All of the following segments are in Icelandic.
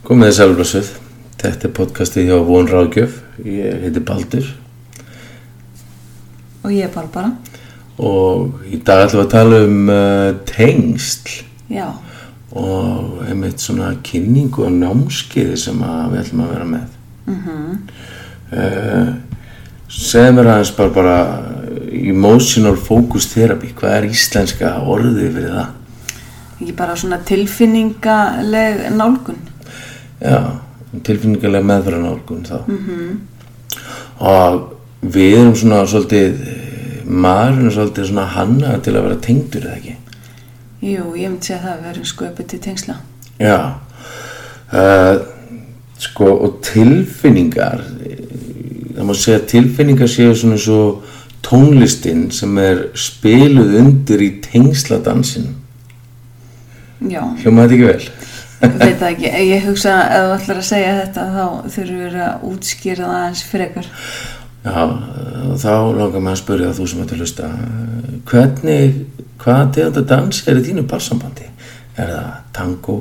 Komið þið sælblössuð. Þetta er podcastið hjá Von Ráðgjöf. Ég heiti Baldur Og ég er Barbara. og í dag ætlum við að tala um uh, tengsl Já, og einmitt svona kynningu og námskiði sem við ætlum að vera með. Mm uh, segðu mér aðeins bara, bara emotional focus therapy. Hvað er íslenska orðið fyrir það? ekki bara svona tilfinningaleg nálgun. Já, tilfinningarlega meðfæranálgun þá. -hmm. Og við erum svona svolítið, maðurinn er svolítið svona hanna til að vera tengdur eða ekki. Jú, ég myndi segja að það verður sköpið til tengsla. Já, uh, sko og tilfinningar, það má segja tilfinningar séu svona svo tónlistin sem er spiluð undir í tengsladansin. Já, Hljómaði þetta ekki vel? Veit það ekki. Ég hugsa að ef þú ætlar að segja þetta þá þurfum við að útskýra það aðeins frekar. Já, þá langar maður að spyrja þú sem ætti að hlusta hvernig, hvaða tegunda dans er í þínu barsambandi? Er það tango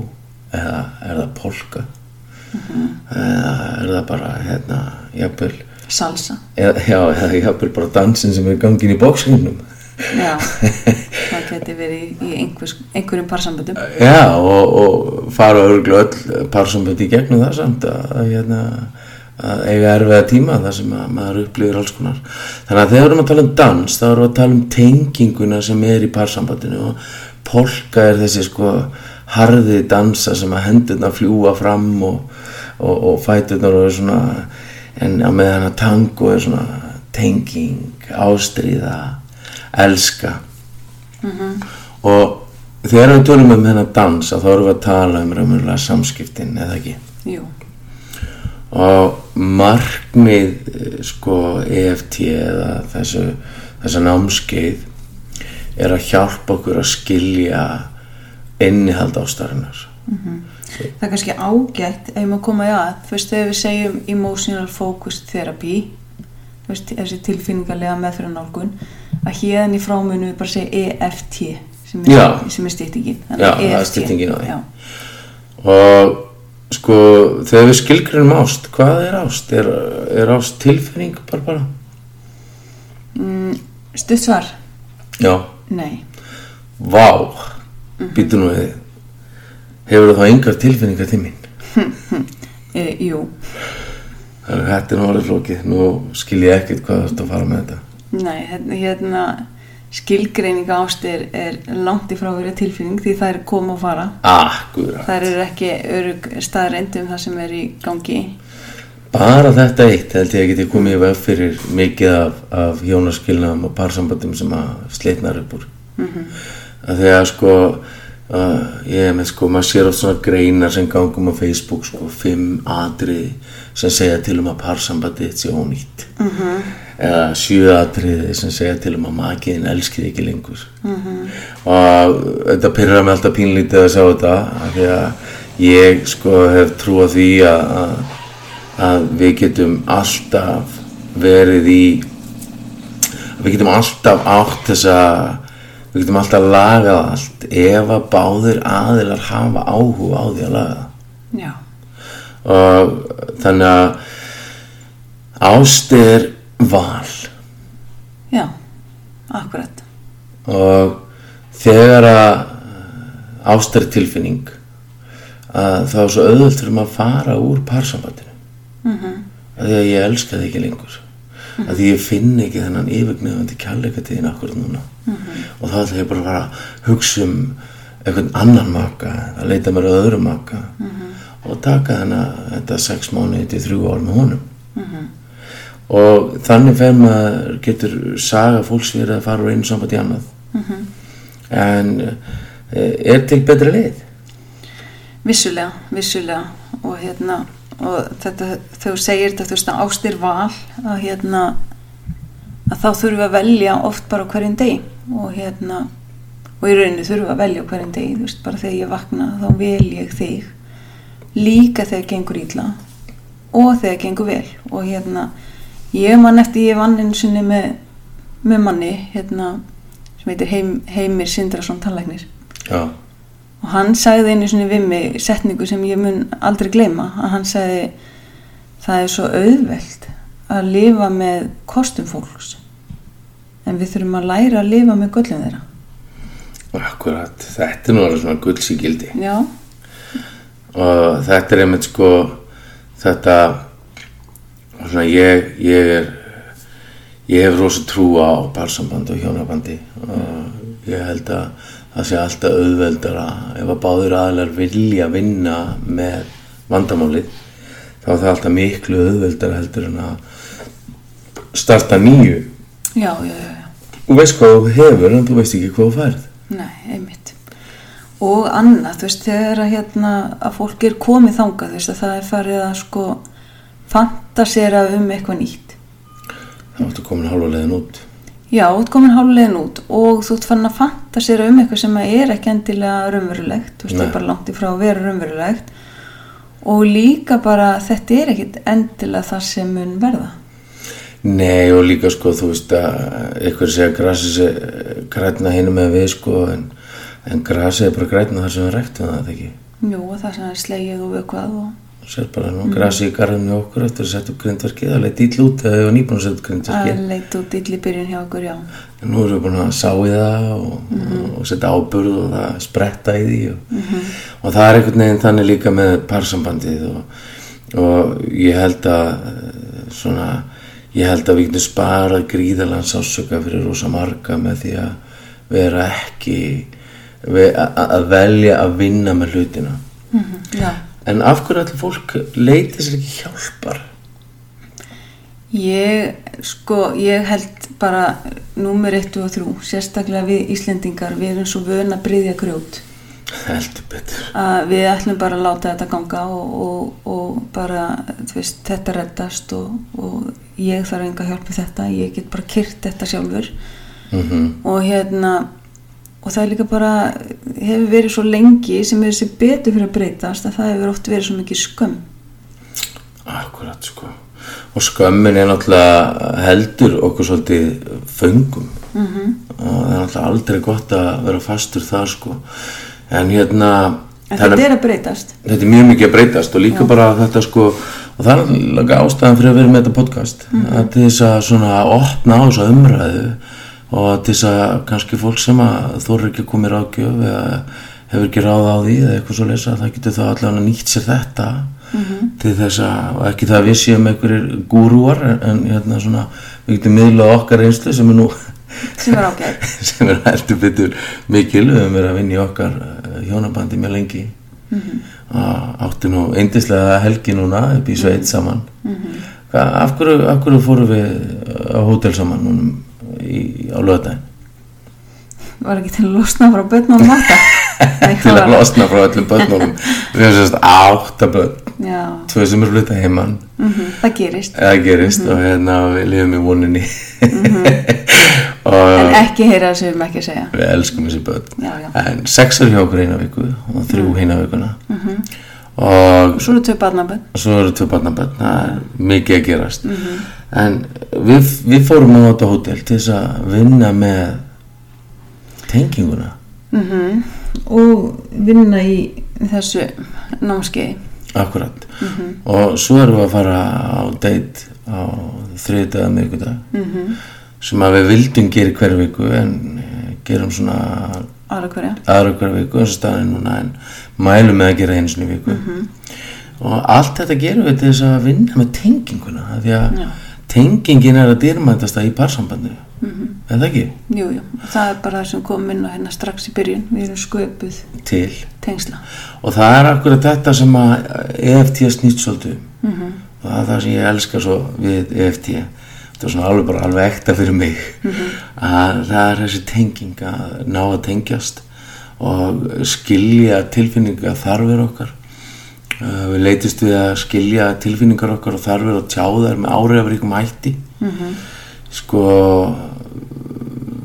eða er það polka eða er það bara hérna, jafnvel Salsa. eða, já, eða jafnvel bara dansin sem er gangin í bóksingnum Já, það geti verið í, einhvers, einhverjum parsamböndum. Já, og, og fara örglu öll parsambandi í gegnum það samt að, hérna, að eiga erfiða tíma þar sem að maður upplýður alls konar. Þannig að þegar við erum að tala um dans, þá erum við að tala um tenginguna sem er í parsambandinu og polka er þessi sko harði dansa sem að hendurna fljúa fram og, og, og fæturnar og er svona, en að meðan að tango er svona tenging, ástríða, elska og þegar við tölum um þennan dans að þá erum við að tala um raunverulega samskiptin eða ekki? Jú, og markmið eh, sko EFT eða þessu þessa námskeið er að hjálpa okkur að skilja innihald ástarinnar. Það er kannski ágætt ef maður koma í að, þú veist, þegar við segjum emotional focus therapy, þú veist, þessi tilfinningarlega meðfyrir nálgun, að hérna í frámunu við bara segja EFT sem er, er stýttingin. Já, það er styttingin á því. Já. og sko þegar við skilgrunum ást hvað er ást? Er, er ást tilfinning bara bara? Mm, stutt svar? Já, Nei. vá býtu nú við hefur þá engar tilfinningar til mín E, jú. Það þetta er alveg flókið, nú skil ég ekkert hvað þú ert að fara með þetta. Nei, hérna, hérna skilgreining ást er, er langt í frá að vera tilfinning því það er koma og fara. Akkurat. Það er ekki örug staðreind um það sem er í gangi. Bara þetta eitt held ég að geti komið í veg fyrir mikið af, af hjónaskilnaðum og parsambandum sem að slitnar upp úr. Mm -hmm. Þegar sko, uh, ég með sko, maður sér oft svona greinar sem gangum á Facebook, sko, fimm atriði sem segja til um að parsambandið sé ónýtt. Mm -hmm. Eða sjö atriði sem segja til um að makiðin elskið ekki lengur. Mm -hmm. Og þetta pyrrar mig alltaf pínlítið að sjá þetta, af því að ég sko hef trú á því að, að að við getum alltaf verið í við getum alltaf átt þessa við getum alltaf lagað allt ef að báðir aðilar hafa áhuga á því að laga Já. og þannig að ást er val Já, akkurat. og þegar að ást er tilfinning að þá er svo auðvöld fyrir maður að fara úr parsambandinu mm -hmm. að því að ég elska þig ekki lengur að því ég finn ekki þennan yfirgnefandi kærleika til þín akkurat núna og þá ætla ég bara að fara að hugsa um einhvern annan maka að leita mér að öðrum maka. Og taka þennan þetta sex mánuði til þrjú ár með honum. Og þannig fer maður getur saga fólks verið að fara úr einu samband í annað. En eh, er til betri leið? Vissulega, vissulega. Og hérna og þetta, þú segir þetta þú veist ástir val að hérna að þá þurfum við að velja oft bara hverjum deg og hérna og í rauninu þurfum við að velja hverjum deg þú veist bara þegar ég vakna þá vel ég þig. Líka þegar gengur ítla og þegar gengur vel. Og hérna ég man eftir ég vann einu sinni með, með manni hérna sem heitir Heim, Heimir Sindrason tannlæknir. Já, og hann sagði einu svona við mig setningu sem ég mun aldrei gleyma að hann sagði það er svo auðvelt að lifa með kostum fólks en við þurfum að læra að lifa með göllum þeirra. Akkurat, þetta er nú alveg svona gullsíkildi já, og þetta er einmitt sko þetta svona ég, ég er ég hef rosa trú á parsambandi og hjónabandi. Og ég held að það sé alltaf auðveldara. Ef að báður aðlar vilja vinna með vandamálið þá er það alltaf miklu auðveldara heldur en að starta nýju. Já, já, já, og veist hvað þú hefur en þú veist ekki hvað þú færð Nei, einmitt. Og annað, þú veist, þegar að, hérna, að fólk er komið þangað, þú veist, að það er farið að sko fantasera um eitthvað nýtt. þá ertu komin hálfa leiðin út Já, þú ert komin hálflegin út og þú ert fann að fantasera um eitthvað sem er ekki endilega raunverulegt, þú veist, það er bara langt í frá að vera raunverulegt og líka bara þetta er ekkit endilega það sem mun verða. Nei og líka sko þú veist að ykkur segja að grasi sé grætna hinu með við sko en, en grasi er bara grætna þar sem við ræktum það ekki? Jú, og það sem er slegið og vökvað og sér bara nú grasi í garðinu okkur eftir að setja upp grindverkið það leitt ítl út eða varum nýbúin að setja upp grindverkið. Leita út illi byrjun hjá okkur, já. en nú erum við búin að sá í það og, og setja áburð og það spretta í því og, og það er einhvern veginn þannig líka með parsambandið og, og ég held að svona ég held að við getum sparað gríðalan sásöka fyrir rosa marga með því að vera ekki að velja að vinna með hlutina Mm Já. en af hverju allir fólk leiti sér ekki hjálpar Ég, sko, ég held bara númer 1 og 3, sérstaklega við Íslendingar, við erum svo vön að bryðja grjót. Heldur betur. Að við ætlum bara að láta þetta ganga og, og, og bara, veist, þetta reddast og, og ég þarf enga hjálp með þetta, ég get bara kyrt þetta sjálfur. Mm og hérna, og það er líka bara, hefur verið svo lengi sem er þessi betur fyrir að breytast að það hefur oft verið svo mikið skömm. Akkurat sko. Og skömmin er náttúrulega heldur okkur svolítið föngum. -hmm. og það er náttúrulega aldrei gott að vera fastur þar sko en hérna En það þetta er að breytast. þetta er mjög mikið að breytast og líka bara þetta sko og það er náttúrulega ástæðan fyrir að vera með þetta podcast að til þess að svona opna á þessa umræðu og til þess að kannski fólk sem að þú ekki að koma í ráðgjöf eða hefur ekki ráð á því eða eitthvað svo lesa það getur þá allavega nýtt sér þetta til þess að ekki það að við séum einhverjir gúrúar en, hérna svona við getum miðlað okkar einslu sem er nú sem er ágæð. sem er heldur betur mikil við höfum verið að vinna í okkar hjónabandi mjög lengi. Og áttu nú eindislega helgi núna upp í sveit saman. Hva, af, hverju, af hverju fórum við á hótel saman núna í, á löðdæn Var ekki til að losna frá börnum matta? til að losna frá öllum börnunum. Við höfum sérst átta börn. Já, tvö sem er fluta heimann mm það gerist. það gerist og hérna við lifum í voninni En og ekki heyra það sem við erum ekki að segja. við elskum þessi börn. Já, já. en sex er hjá okkur eina viku og þrjú hina vikuna. Og Svo eru tvö barnabönn. svo eru tvö barnabönn það er mikið að gerast. En við, við fórum á þetta hótel til þess að vinna með tenginguna. Mm Og vinna í þessu námskeiði. akkurat. Og svo erum við að fara á date á þriðdag miðgudag Mm sem að við vildum gera í hverju viku en eh, gerum svona Aðra hverja. aðra hverju viku eins og staðin núna en mælum með að gera einu sinni í viku og allt þetta gerum við til þess að vinna með tenginguna því að Já. tengingin er að dýrmætasta í parsambandi eða ekki Jú, jú. Það er bara það sem kom inn á hérna strax í byrjun. Við erum sköpuð til tengsla. og það er akkurat þetta sem að EFT snýst svolítið. Mm og það er það sem ég elska svo við EFT þetta er svona alveg bara alveg ekta fyrir mig. Að það er þessi tenging að ná að tengjast og skilja tilfinninga þarfir okkar. Við leitist við að skilja tilfinningar okkar og þarfir og tjá þær með áriðafríkum hætti. Sko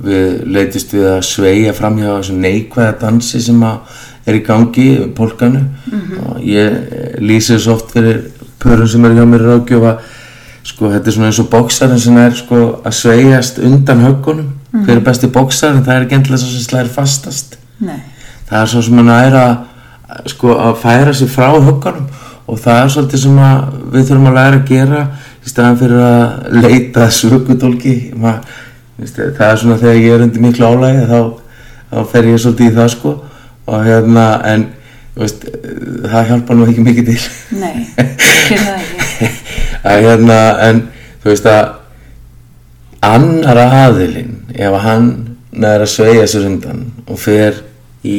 við leitist við að sveia fram hjá þessum neikvæða dansi sem að er í gangi pólkanu. Og ég lýsi þessu oft fyrir pörum sem er hjá mér ráðgjöfa sko þetta er svona eins og bóksarinn sem er sko að sveigjast undan höggunum. Hver er besti bóksarinn það er ekki endilega svo sem slæðir fastast. Nei. það er svo sem að næra sko að færa sig frá höggunum. Og það er svolítið sem að við þurfum að læra að gera í staðan fyrir að leita sökutólki það er svona þegar ég er undir miklu álægi þá, þá fer ég svolítið í það sko. Og hérna en veist, það hjálpa nú ekki mikið til. Nei, ekki það að hérna en þú veist að annar aðilinn ef hann næður að sveigja sér undan og fer í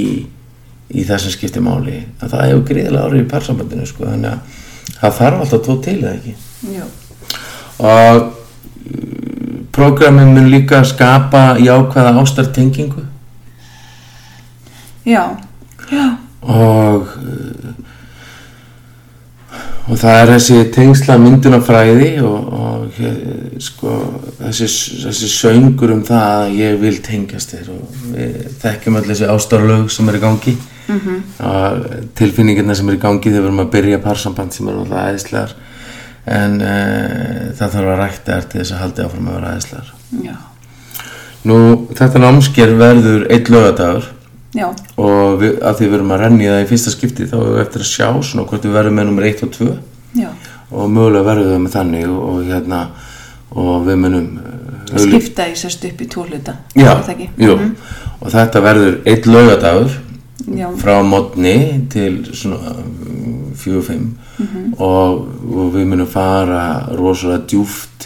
í það sem skiptir máli að það hefur greiðilega árið í parsambandinu sko þannig að það þarf alltaf tvo til eða ekki? Jú, og prógramin mun líka skapa jákvæða ástartengingu? Já, já, og og það er þessi tengsla myndunafræði og, og eh, sko þessi, þessi söngur um það að ég vil tengjast þér og við þekkjum öll þessi ástarlög sem er í gangi. -hmm. og tilfinningina sem er í gangi þegar við erum að byrja parsamband sem er alltaf æðislegar. En uh, það þarf að rækta þér til þess að haldi áfram að vera æðislegar. Já, Nú þetta námsker verður eitt lögadagur já, og við, að því við erum að renni það í fyrsta skipti þá erum við eftir að sjá svona hvort við verðum með nummer 1 og 2 já. Og mögulega verðum við með þannig og, og hérna og við munum auglý- Skipta í sérst upp í ekki? jú, og þetta verður eitt lögadagur Já, frá modni til svona um, fjögur, fimm. Og, og við munum fara rosalega djúft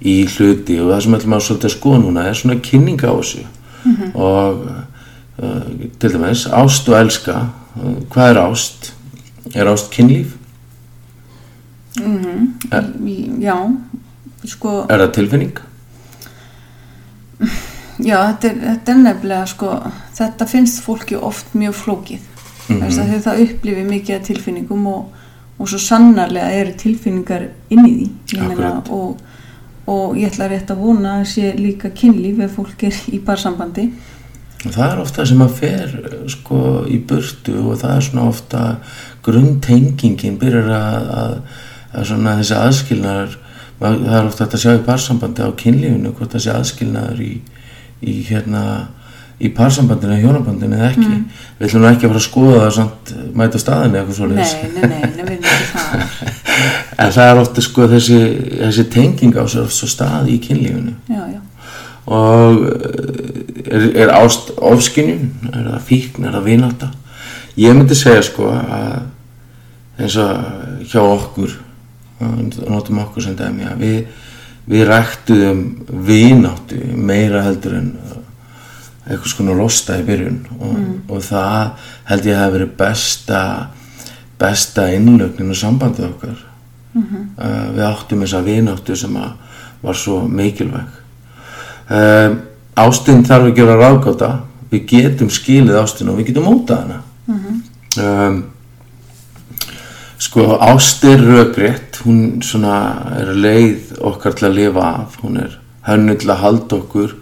í hluti og það sem ætlum að skoða núna er svona kynning á þessu. Og uh, til dæmis ást og elska uh, hvað er ást? Er ást kynlíf? í- já, sko Er það tilfinning? Já, þetta er, þetta er nefnilega sko, þetta finnst fólki oft mjög flókið mm -hmm. það upplifir mikið tilfinningum og, og svo sannarlega eru tilfinningar inn í því meina, og, og ég ætla rétt að vona að sé líka kynlíf ef fólk er í barsambandi það er ofta sem að fer sko í burtu og það er svona ofta grunntengingin byrjar að, að, að svona þessi aðskilnaður það er ofta að sjá í parsambandi á kynlífinu hvort þessi aðskilnaður í, í hérna í parsambandinu eða hjónabandinu eða ekki. Við ætlum ekki að fara að skoða það samt mæta staðinu eitthvað svo Nei, nei, nei, nei, við erum ekki það. En það er ofta sko þessi, þessi tenging á sér oft svo stað í kynlífinu. Já, já, og eh, er, er ást ofskynjun, er það fíkn, er það vináta ég myndi segja sko að eins og hjá okkur notum okkur sem dæmi að við, við ræktuðum vináttu meira heldur en eitthvað svona losta í byrjun. Og, og það held ég að hafi verið besta besta innlögnin og sambandið okkar. Uh, við áttum þessa vináttu sem að var svo mikilvæg um, ástinn þarf að vera ráðgáta. Við getum skilið ástin og við getum mótað hana. Um, sko ástir rökrétt. Hún svona er leið okkar til að lifa af. Hún er hönnu til að halda okkur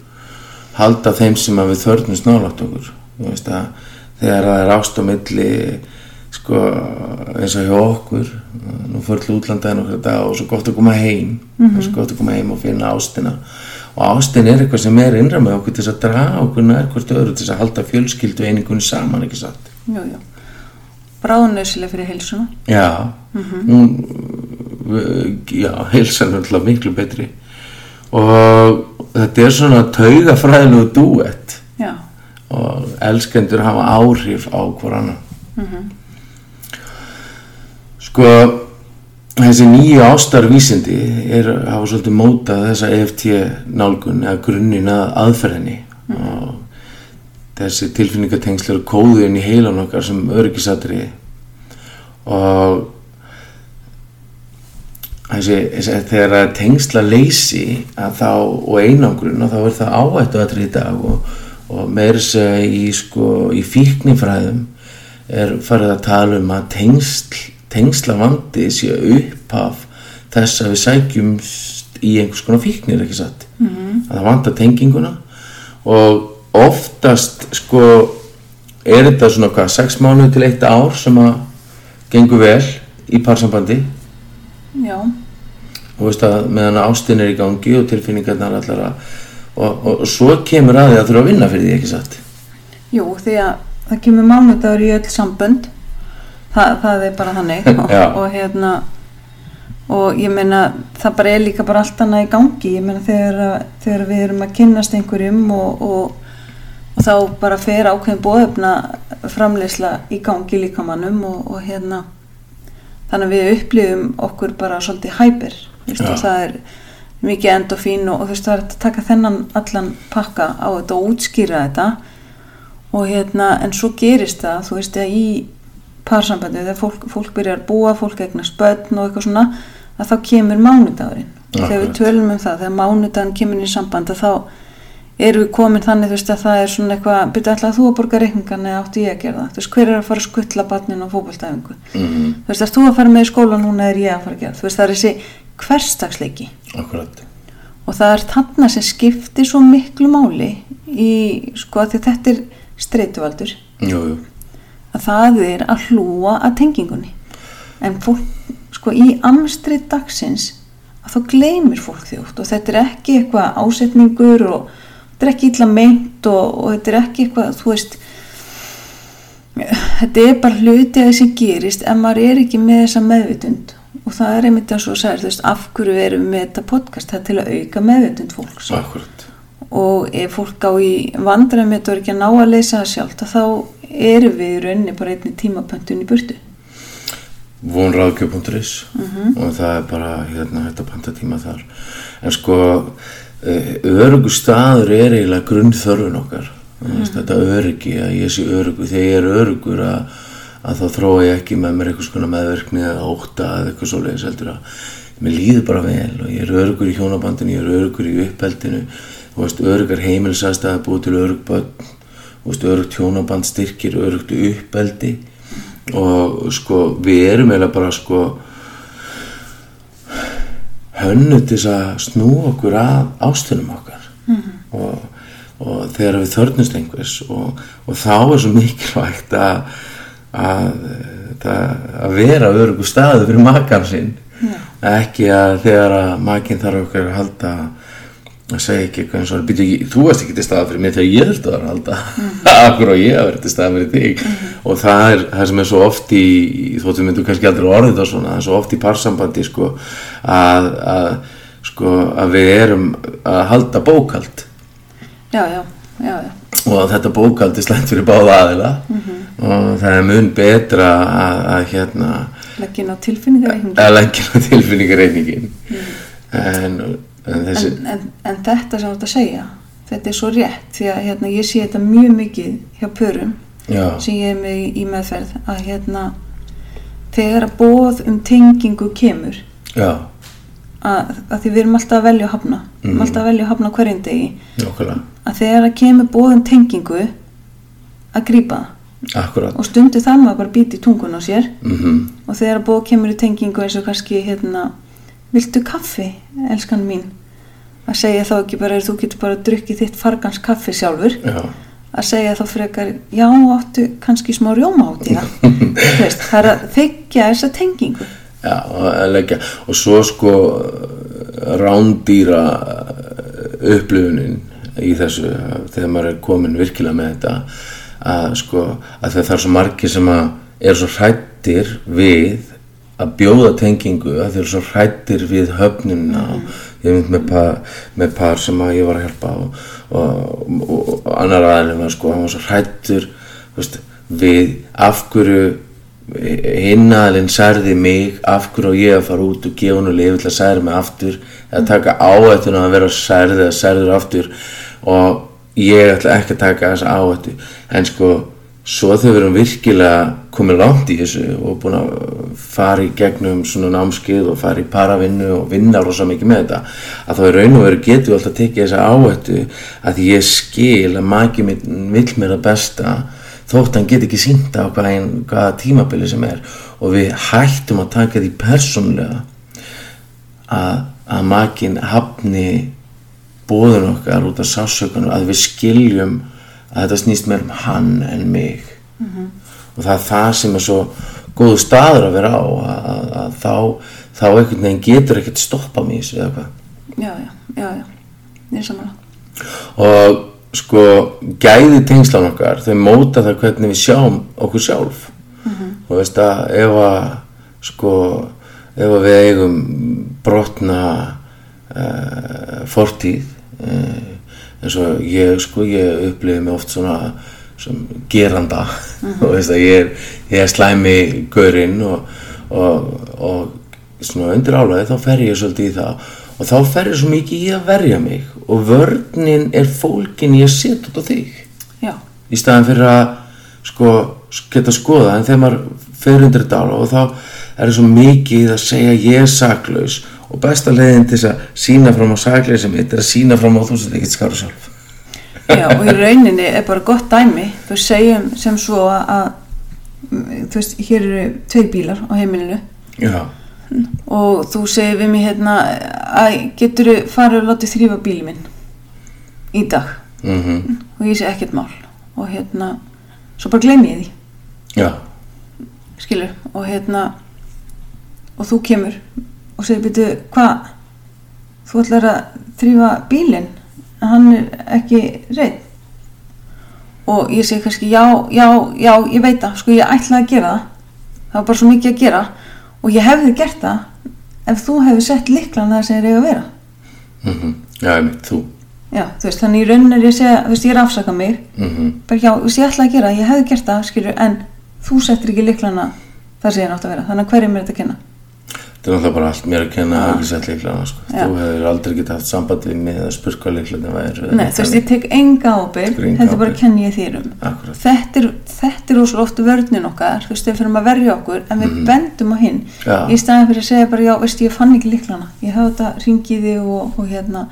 halda þeim sem að við þörnum snálátt okkur. Að þegar það er ást á milli sko eins og hjá okkur nú fyrir til útlanda en okkur og svo gott að koma heim. Svo gott að koma heim og finna ástina og ástin er eitthvað sem er innra með okkur til þess að draga okkur nær hvort öðru til þess að halda fjölskyldu einingunni saman ekki satt? Já, já Bráðnöðsilega fyrir heilsuna. Já. Hún uh, já, heilsan er alltaf miklu betri. Og þetta er svona taugafræðilegu dúett. Já, og elskendur hafa áhrif á hver annan. Sko þessi nýju ástarvísindi er, hafa svolítið mótað þessa EFT nálgun eða grunnin að aðferðinni. Og þessi tilfinningatengsl eru kóðin í heilan okkar sem öryggisatri. Og þessi, þessi þegar það er tengsla leysi að þá, og einangrun að þá er það áhættu aðri í dag og, og meira segja í, sko, í fíknifræðum er farið að tala um að tengsl, tengsla vandi sé upphaf þess að við sækjum í einhvers konar fíknir ekki satt? -hmm. að það vantar tenginguna. Og oftast sko er þetta svona hvað, sex mánuð til eitt ár sem að gengur vel í parsambandi? Já, og veist að meðan ástin er í gangi og tilfinningarnar allar að og, og, og svo kemur að því að þurfa að vinna fyrir því ekki satt? Jú, því að það kemur mánudagur í öll sambönd það, það er bara þannig. Og, og hérna og ég meina það bara er líka bara allt annað í gangi. Ég meina þegar, þegar við erum að kynnast einhverjum og, og, og þá bara fer ákveðin bóðefna framleysla í gangi líkamannum og, og hérna þannig að við upplifum okkur bara svolítið hæpir það er mikið endofín og, þú veist það er að taka þennan allan pakka á þetta og útskýra þetta. Og hérna en svo gerist það þú veist að í parsambandi þegar fólk, fólk byrjar að búa, fólk eignast börn og eitthvað svona að þá kemur mánudagurinn. Og þegar við Akkurat. tölum um það, þegar mánudagurinn kemur í samband að þá erum við komin þannig þú veist að það er svona eitthvað byrja alltaf þú að borga reikningan eða áttu ég að gera það? Þú veist hver er að fara að skuttla barnin á fótboltæfingu mm þú veist er þú að fara með í skóla núna er ég að fara að gera þú veist það er þessi hverstagsleiki akkurat. Og það er þarna sem skiptir svo miklu máli í sko að að þetta er streituvaldur. Jú, jú. Að það er að hlúa að tengingunni. En fólk sko í amstrið dagsins að þá gleymir fólk þjótt og þetta er ekki eitthvað ásetningur og þetta er ekki illa meint og, og þetta er ekki eitthvað þú veist þetta er bara hluti að þessi gerist en maður er ekki með þessa meðvitund. Og það er einmitt að svo sagði þú veist af hverju erum við með þetta podcast? Það er til að auka meðvitund fólks. Akkurat. Og ef fólk á í vandræmi þetta er ekki að ná að leysa það sjálft að þá erum við í rauninni bara einni tímapöntun í burtu. Vonráðgjöf.is Mhm. og það er bara hérna þetta pantatíma þar. En sko örugu staður er eiginlega grunnþörfun okkar. Mm. veist, þetta öryggi að ég sé örugu þegar ég er örugur að, að þá þróa ég ekki með mér eitthvað svona meðverkni eða óta eða eitthvað svoleiðis heldur að mér líður bara vel og ég er örugur í hjónabandinu, ég er örugur í uppeldinu. Þú veist, örugar heimilsastæði búið til veist, örugt hjónaband styrkir örugt uppeldi og sko við erum eiginlega bara sko hönnu til þess að snú okkur að ástunum okkar. Og, og þegar við þörnumst einhvers og, og þá er svo mikilvægt að að, að, að vera örugu staðu fyrir makan sinn. Ekki að þegar að makin þarf okkar að halda að segja ekki eitthvað eins og býtu þú varst ekki til staða fyrir mig þegar ég þurfti að vera halda. Akkur og ég vera til staða fyrir þig? Og það er það sem er svo oft í, þóttum myndu kannski aldrei orðið það svona það er svo oft í parsambandi sko að, að sko að við erum að halda bókald já, já, já, já, og að þetta bókald er slæmt fyrir báða aðila. Og það er mun betra að, að hérna leggja inn á tilfinningareikningi að leggja ná tilfinningarreikningin en, en þessi en, en, en þetta sem þú ert að segja þetta er svo rétt því að hérna, ég sé þetta mjög mikið hjá pörum já, sem ég er með í, meðferð að hérna þegar að bóð um tengingu kemur já, að, að því við erum alltaf að velja að hafna við erum Mhm. alltaf að velja að hafna hverjum degi. Nokkulega að þegar að kemur bóð um tengingu að grípa það. Akkurat og stundu það maður bara býti tungun á sér. Mhm. Og þegar að bóð kemur í tengingu eins og kannski hérna viltu kaffi, elskan mín? Að segja þá ekki bara þú getur bara að drukki þitt fargans kaffi sjálfur? Já, að segja þá frekar já, áttu kannski smá rjóma átt í það. Er að þykja þessa tengingu. Já, og að leggja. Og svo sko rándýra upplifunin í þessu þegar maður er komin virkilega með þetta að sko að það er svo margir sem að eru svo hrættir við að bjóða tengingu að þeir eru svo hrættir við höfnunna og ég mynd með par, með par sem ég var að hjálpa og, og, og, og annar aðeins var sko, hann var svo hrættur veist, við af hverju hinnaðalinn særði mig af hverju ég að fara út og gefa hann og lifa til að særa mig aftur eða taka áhættuna að vera særði eða særður aftur. Og ég ætla ekki að taka þessa áhættu. En sko svo þegar við erum virkilega komin langt í þessu og búin að fara í gegnum svona námskið og fara í paravinnu og vinna rosa mikið með þetta að þá er raun og veru getum við alltaf tekið þessa áhættu að ég skil að maki minn vill mér að besta þótt hann get ekki sínt á hvaða, hvaða tímabili sem er. Og við hættum að taka því persónlega að, að makin hafni bóðun okkar út af sásökunum að við skiljum að þetta snýst meir um hann en mig. Og það er það sem er svo góðu staður að vera á að, að, að þá, þá einhvern veginn getur ekkert stoppa þessu eða hvað. Já, já, já, já, ég er samanlega og sko gæði tengslan okkar þau móta það hvernig við sjáum okkur sjálf. Og veist að ef að sko ef að við eigum brotna uh, fortíð uh, eins og ég sko ég upplifi mig oft svona sem geranda. Og veist að ég er, ég er slæmi gaurinn og, og, og svona undir álæði þá fer ég svolítið í það. Og þá fer ég svo mikið í að verja mig og vörnin er fólkin ég set út á þig. Já, í staðan fyrir að sko geta skoða en þegar maður fer undir þetta ála og þá er það svo mikið að segja ég er saklaus og besta leiðin til þess að sína fram á sakleysi mitt er að sína fram á þú sem ekkert skára sjálf. Já, og í rauninni er bara gott dæmi. Þú segjum sem svo að, þú veist, hér eru tveir bílar á heimilinu. Já, og þú segir við mig hérna að getur þú farið og látið þrýfa bíli minn í dag? Mhm, og ég segi ekkert mál. Og hérna, svo bara gleymi ég því. Já. Skilur, og hérna og þú kemur og segir byrju, hvað? Þú ætlar að þrýfa bílinn? En hann er ekki reynd og ég segi kannski já, já, já, ég veit það. Sko ég ætlaði að gera það. Það var bara svo mikið að gera. Og ég hefði gert það ef þú hefði sett liklan það sem er eiga að vera. Mhm, já, einmitt, þú. Já, þú veist, þannig í rauninni er ég að segja þú veist, ég er að afsaka mig. Mhm, bara já, þú veist, ég ætlaði að gera það, ég hefði gert það skilur, en þú settir ekki liklana þar sem ég nátt að vera, þannig að hverjum er þetta að kenna þetta er náttúrulega bara allt mér að kenna að ekki sett líklana sko. Þú hefur aldrei getað haft samband við mig eða spurt hvað líklana væri Nei, þú veist, ég tek enga ábyrg, heldur bara kenni ég um. Akkúrat. Þetta er, þetta er ósvo oft vörnin okkar, þú veist, við fyrir að verja okkur, en við bendum á hinn. Já. Í staðin fyrir að segja bara, já, veist, ég fann ekki liklana. Ég hafði þetta ringið þig og, og hérna,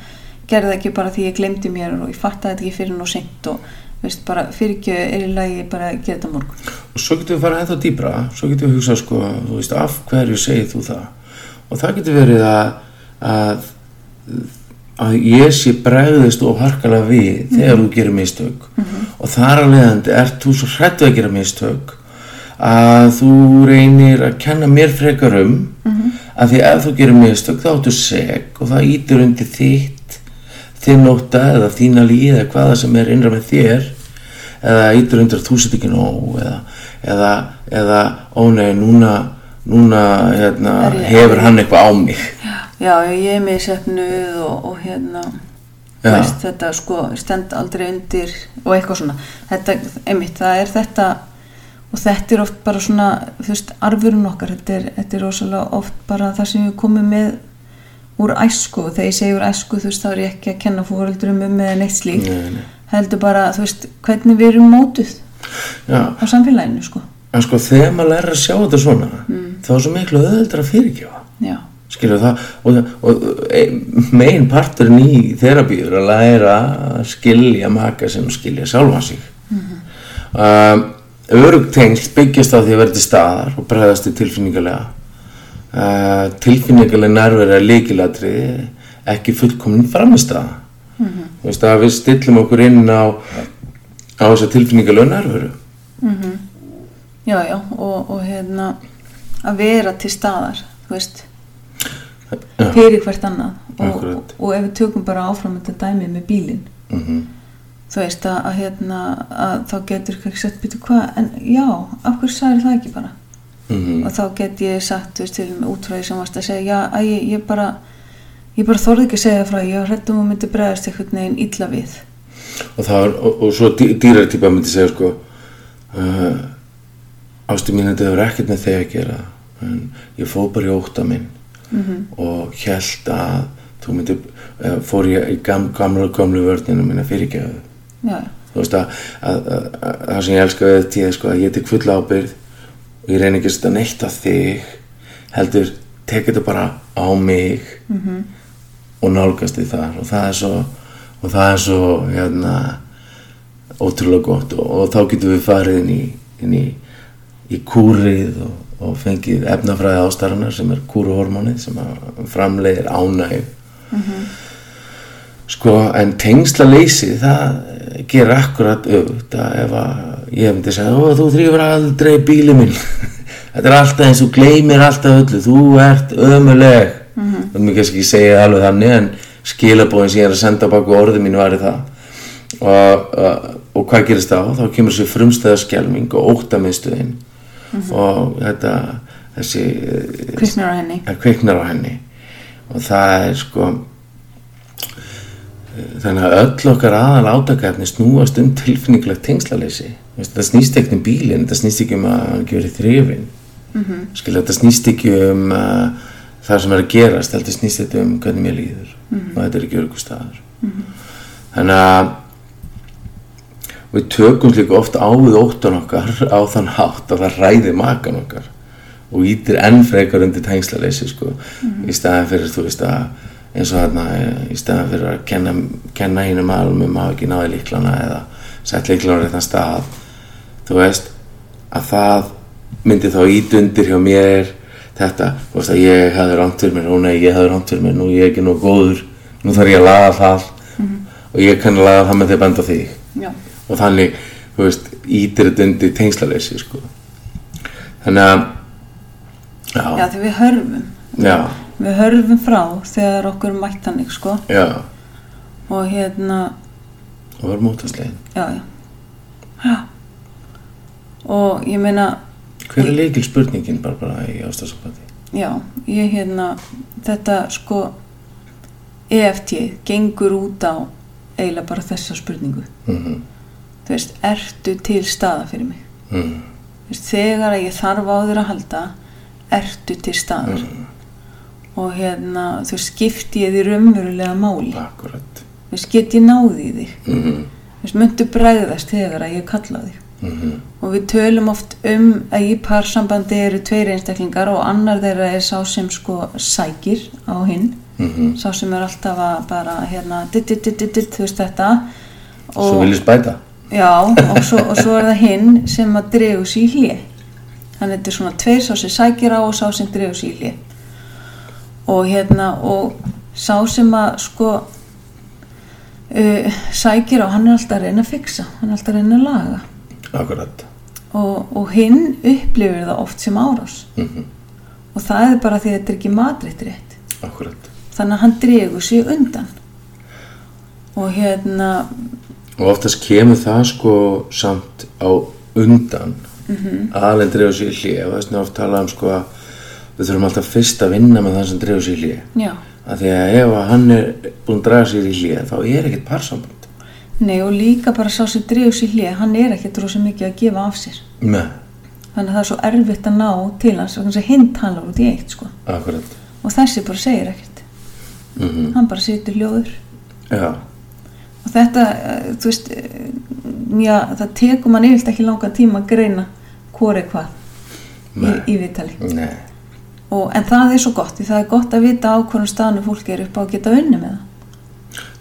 gerði ekki bara því ég glemdi mér og ég fattaði þetta ekki fyrir nú seint og, veist, bara fyrir ekki er í lagi bara að gera þetta morgun. og svo getum við farað ennþá dýbra svo getum við hugsað sko, þú veist, af hverju segir þú það og það getur verið að að, að ég sé bregðist og harkalega við þegar þú gerir mistök. Og þar að leiðandi ert þú svo hrættu að gera mistök að þú reynir að kenna mér frekar um að því ef þú gerir mistök þá áttu seg og það ítir undir þitt þinn óta eða þína líð eða hvaða sem er innra með þér eða ítir undir að þú sett ekki nóg eða, eða, eða ó nei, núna, núna hérna, hefur hann eitthvað á mig Já, ég er með sefnuð og, og hérna, veist, þetta sko stend aldrei undir og eitthvað svona. Þetta, einmitt, það er þetta og þetta er oft bara svona, þú veist, arfurinn okkar, þetta er, þetta er rosalega oft bara það sem við komum með úr æsku, þegar ég segi úr æsku, þú veist, þá er ég ekki að kenna fóröldurum um eða neitt slíkt, Nei, nei. heldur bara, þú veist, hvernig við erum mótuð Já, á samfélaginu, sko. En sko þegar maður lærir að sjá þetta svona Mm. þá er svo miklu öðuldra að Já, skilur það? Og, og megin parturinn í þerapíu er að læra að skilja maka og skilja sjálfa sig. Mm örug tengsl byggjast á því að vera til staðar og bregðast til tilfinningalega. Uh, tilfinningalega nærvera er líkilatri ekki fullkomin framistæða mm -hmm. þú veist að við stillum okkur inn á á þessa tilfinningalega nærveru já, já, og, og hérna, að vera til staðar, þú veist, fyrir hvert annað. Og, og, og ef við tökum bara áfram þetta dæmi með bílinn mm þú veist að, að, hérna, að þá getur ekki sett byrju hvað, en já, af hverju sagði það ekki bara? -hmm. og þá get ég sagt, þú veist, til útfræði sem varst að segja, já, að ég, ég bara ég bara þorði ekki að segja frá, ég var hrættum að myndi bregðast einhvern veginn illa við. Og, er, og, og svo dý, dýrartýpa myndi segja sko uh, ástu mín þetta hefur ekkert með þegar að gera en ég fóð bara í óta minn Mhm. og held að þú myndi, uh, fór ég í gam, gamla gamlu vörninu minna fyrirgefðu já, þú veist að, að, að, að það sem ég elska við þetta er sko að ég tek full ábyrgð og ég reyni ekki að á þig heldur, tek þetta bara á mig -hmm. og nálgast þig þar og það er svo og það er svo hérna ótrúlega gott og, og þá getum við farið inn í, inn í, í kúrið og, og fengið efnafræði ástarinnar sem er kúruhormónið sem að framleiðir ánæg sko en tengsla leysi það gerir akkurat auðvitað að ef að ég myndi segja þú þrýfur aldrei bíli minn. Þetta er alltaf eins og gleymir alltaf öllu. Þú ert ömuleg mm -hmm. það mér kannski ekki segja alveg þannig en skilabóðin sem ég er að senda baku orðið mínu væri það. Og, og, og hvað gerist þá? Þá kemur þessi frumstæða skjálming og óttamiðstöðin og þetta þessi kviknar á henni. Að kveiknar á henni. Og það er sko þannig að öll okkar aðal átakefni snúast um tilfinningulegt tengslaleysi þetta snýst ekki um bílinn þetta snýst ekki um að hann verið þrifin mm -hmm. skilja þetta snýst ekki um uh, það sem er að gerast þetta snýst þetta um hvernig mér líður. Og þetta er ekki örgu staðar þannig að við tökum líka oft á við óttan okkar á þann hátt að það ræði makan okkar og ítir enn frekar undir tengslaleysi sko, í staðan fyrir þú veist að eins og þarna í staðan fyrir að kenna, kenna alum um að hafa ekki náði líklana eða sett líklana á réttan stað þú veist að það myndi þá ít undir hjá mér þetta, þú veist að ég rámt fyrir mér, ó nei ég rámt fyrir mér nú ég er ekki nú góður, nú þarf ég að laga það og ég kann að laga það með því að benda þig. Já, og þannig, þú veist, ítir þetta undir tengslaleysi sko. Þannig að já. Já, því við hörfum. Já, við hörfum frá þegar okkur er mætt þannig sko. Já. Og hérna, og var mótaslegin já, já. Og ég meina hver er leikil spurningin bara bara í ástafsambandi já, ég hérna þetta sko EFT gengur út á eiginlega bara þessa spurningu. Mm þú veist, ertu til staða fyrir mig? Mm. Veist, þegar að ég þarf á þér að halda ertu til staðar. Og hérna þú veist, skipti ég því raunverulega máli. Akkurat. Þú veist, get ég náði í þig? Mm þú veist, myndu bregðast þegar að ég kalla þig? -hmm. og við tölum oft um að í parsambandi eru tveir einstaklingar og annar þeirra er sá sem sko sækir á hinn. Mm sá sem er alltaf að bara hérna ditt, ditt, ditt, ditt, þú veist þetta. Svo viljast bæta Já, og svo, og svo er það hinn sem að dregu sér í hlje. Þannig þetta er svona tveir sá sem sækir á og sá sem dregu sér í hlje. Og hérna, og sá sem að sko uh, sækir á, hann er alltaf að reyna að fixa, hann er alltaf að reyna að laga. akkurat Og, og hinn upplifir það oft sem árás. mm Og það er bara því að þetta er ekki matrætt rétt. akkurat Þannig að hann dregur sér undan. Og hérna, og oftast kemur það sko samt á undan. Mm -hmm. aðalinn dreifur sér í hlje og þess vegna oft talað um sko að við þurfum alltaf fyrst að vinna með það sem dreifur sér í já, af því að ef að hann er búinn að draga sér í hlje þá er ekkert parsamband. Nei og líka bara sá sem dregur sér í hlje, hann er dróð sem mikið að gefa af sér. með, þannig að það er svo erfitt að ná til hans þess að hinn talar út í eitt sko. akkurat. Og þessi bara segir ekkert. Mm hann bara situr hljóður. Já, og þetta, eh, þú veist eh, já, það tekur mann yfirlt ekki langan tíma að greina hvor er hvað í, í viðtali. Og, en það er svo gott, því það er gott að vita á hvernig staðinu fólk er upp á að geta unni með það.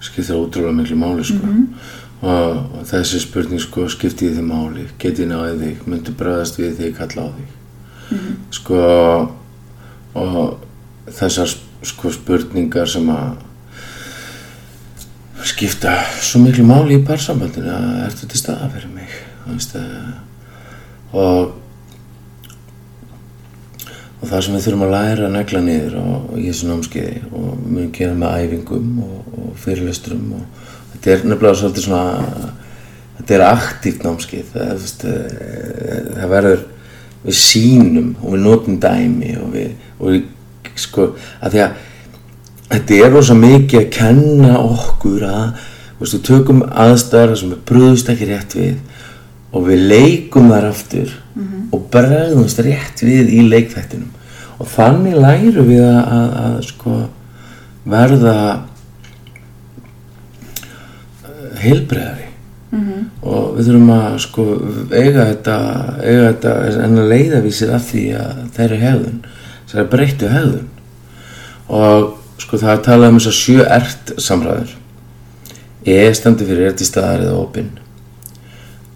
Skiptir ótrúlega miklu máli sko. og, og þessi spurning sko, skipti í því máli. Get ég náði þig, myndi bregðast við þig kalla á þig? Sko og þessar sko, spurningar sem að skipta svo miklu máli í parsambandinu að ertu til staða fyrir mig eh, og og það sem við þurfum að læra að negla niður í þessu námskeiði og munum gera með æfingum og, og fyrirlesturum og þetta er nefnilega svolítið svona þetta er aktíft námskeið það, veist, eh, það verður við sínum og við notum dæmi og við, og við sko, að því að þetta er rosa mikið að kenna okkur að við tökum aðstæðar sem við bröðust ekki rétt við og við leikum þar aftur og bregðumst rétt við í leikþættinum. Og þannig lærum við að, að, að sko verða heilbreðari og við þurfum að sko eiga þetta, eiga þetta en að leiðavísir af því að þeirra hegðun, þeirra breyttu hegðun. Og sko það er talað um þess að sjö ert samræður. E stendur fyrir rétt í staðar eða opinn.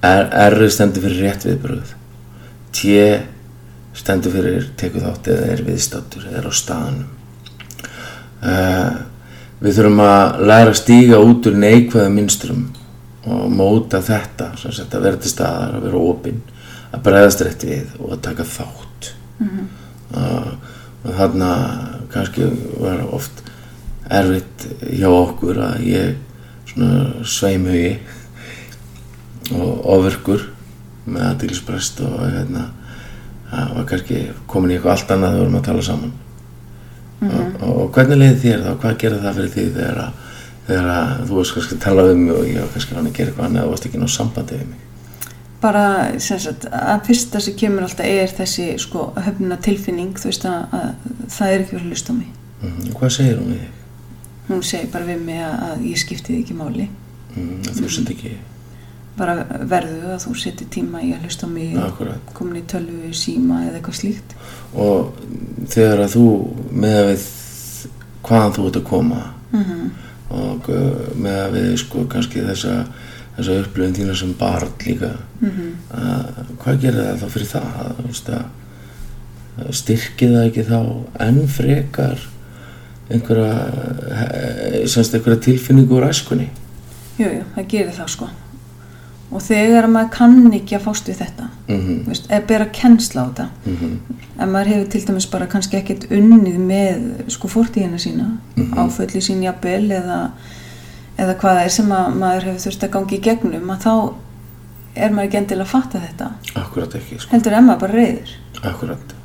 R, R stendur fyrir rétt viðbröð T stendur fyrir tekur þátt eða er viðstáttur eða er á staðanum uh, við þurfum að læra að stíga út úr neikvæða minstrum og móta þetta sem sagt að vera til staðar, að vera opinn að bregðast rétt við og að taka þátt. Uh, og þarna kannski var oft erfitt hjá okkur að ég sveimhugi og ofurkur með aðdýlisbrest og hérna það var kannski komin í eitthvað allt annað þegar við vorum að tala saman. Og, og hvernig leiði þér þá, hvað gerði það fyrir því þegar að, þegar að þú varst kannski að tala um mig og ég var kannski að gera eitthvað annað og varst ekki ná sambandi við mig bara sagt að fyrsta sem kemur alltaf er þessi sko höfnuna tilfinning þú veist að, að það er ekki verið að hlusta á mig mm, hvað segir hún við þig? hún segir bara við mig að, að ég skipti því ekki máli Mm, þú sett ekki bara verðu að þú setja tíma í að hlusta á mig Akkúrat. komin í tölvu, síma eða eitthvað slíkt og þegar að þú með að við hvaðan þú ert að koma mm og uh, með að við sko kannski þessa þessa upplifin þína sem barn líka. Mhm. að, hvað gerir það þá fyrir það? Að, að, að styrki það ekki þá enn frekar einhverja eh, semst einhverja tilfinningu úr æskunni? Jú, jú, það gerir það sko. Og þegar maður kann ekki að fást við þetta mm þú veist, eða bera kennsla á þetta en maður hefur til dæmis bara kannski ekkert unnið með sko fórtíðina sína Mhm. áfölli sín jafnvel eða, eða hvað það er sem að maður hefur þurft að gangi í gegnum að þá er maður ekki endilega að fatta þetta. Akkurat ekki sko. heldur er maður bara reyður akkurat.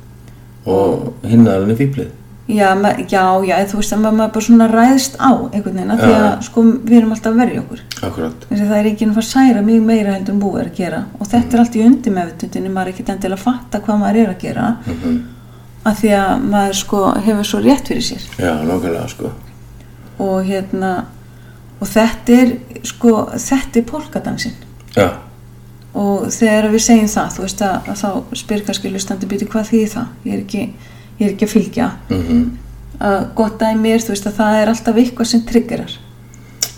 Og hinnaðarinn er fýblið já, já, já, þú veist að maður bara svona ræðst á einhvern veginn af því að sko við erum alltaf að verja okkur. Akkurat. Þessi, það er ekki að að særa mjög meira heldur en búið er að gera. Og þetta er allt í undir meðvitundinni maður er ekki endilega að fatta hvað maður er að gera. Mm af því að maður sko hefur svo rétt fyrir sér. Já, nákvæmlega sko. Og hérna og þetta er sko þetta er polkadansin já, og þegar við segjum það þú veist að, að þá spyr kannski lustandi býti hvað þýðir það? Ég er ekki, ég er ekki að fylgja. Mm að gott dæmi er þú veist að það er alltaf eitthvað sem triggerar.